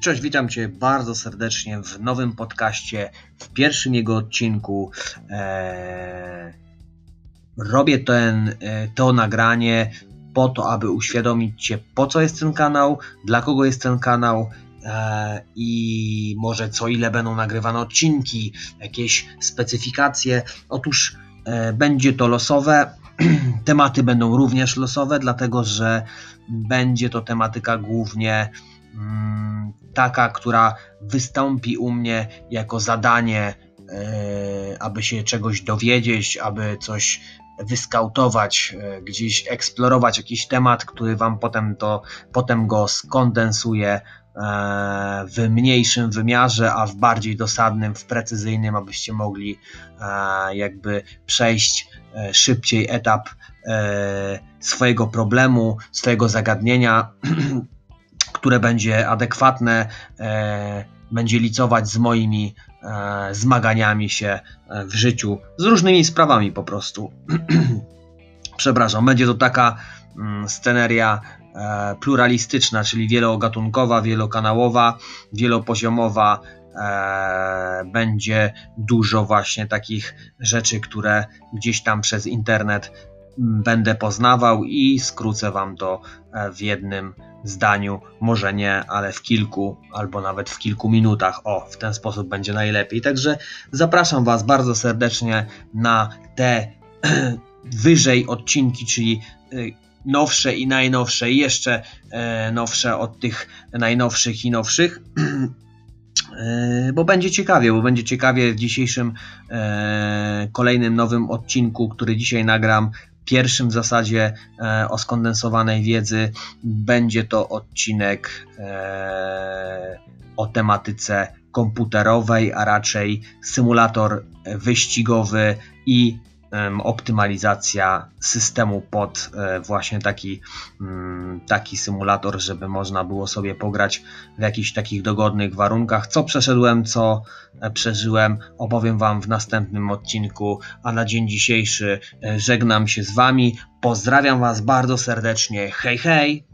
Cześć, witam Cię bardzo serdecznie w nowym podcaście, w pierwszym jego odcinku. Eee, robię ten, e, to nagranie po to, aby uświadomić Cię, po co jest ten kanał, dla kogo jest ten kanał eee, i może co ile będą nagrywane odcinki, jakieś specyfikacje. Otóż e, będzie to losowe. Tematy będą również losowe, dlatego że będzie to tematyka głównie taka, która wystąpi u mnie jako zadanie, e, aby się czegoś dowiedzieć, aby coś wyskautować, e, gdzieś eksplorować jakiś temat, który Wam potem, to, potem go skondensuję e, w mniejszym wymiarze, a w bardziej dosadnym, w precyzyjnym, abyście mogli jakby przejść szybciej etap swojego problemu, swojego zagadnienia które będzie adekwatne, e, będzie licować z moimi e, zmaganiami się e, w życiu, z różnymi sprawami po prostu. Przepraszam, będzie to taka mm, sceneria pluralistyczna, czyli wielogatunkowa, wielokanałowa, wielopoziomowa. Będzie dużo właśnie takich rzeczy, które gdzieś tam przez internet będę poznawał i skrócę Wam to e, w jednym zdaniu, może nie, ale w kilku albo nawet w kilku minutach. O, w ten sposób będzie najlepiej. Także zapraszam Was bardzo serdecznie na te wyżej odcinki, czyli e, nowsze i najnowsze, i jeszcze e, nowsze od tych najnowszych i nowszych. bo będzie ciekawie, bo będzie ciekawie w dzisiejszym kolejnym nowym odcinku, który dzisiaj nagram pierwszym w zasadzie e, o skondensowanej wiedzy. Będzie to odcinek e, o tematyce komputerowej, a raczej symulator wyścigowy i optymalizacja systemu pod e, właśnie taki, mm, taki symulator, żeby można było sobie pograć w jakichś takich dogodnych warunkach. Co przeszedłem, co e, przeżyłem, opowiem Wam w następnym odcinku, a na dzień dzisiejszy e, żegnam się z Wami. Pozdrawiam Was bardzo serdecznie. Hej, hej!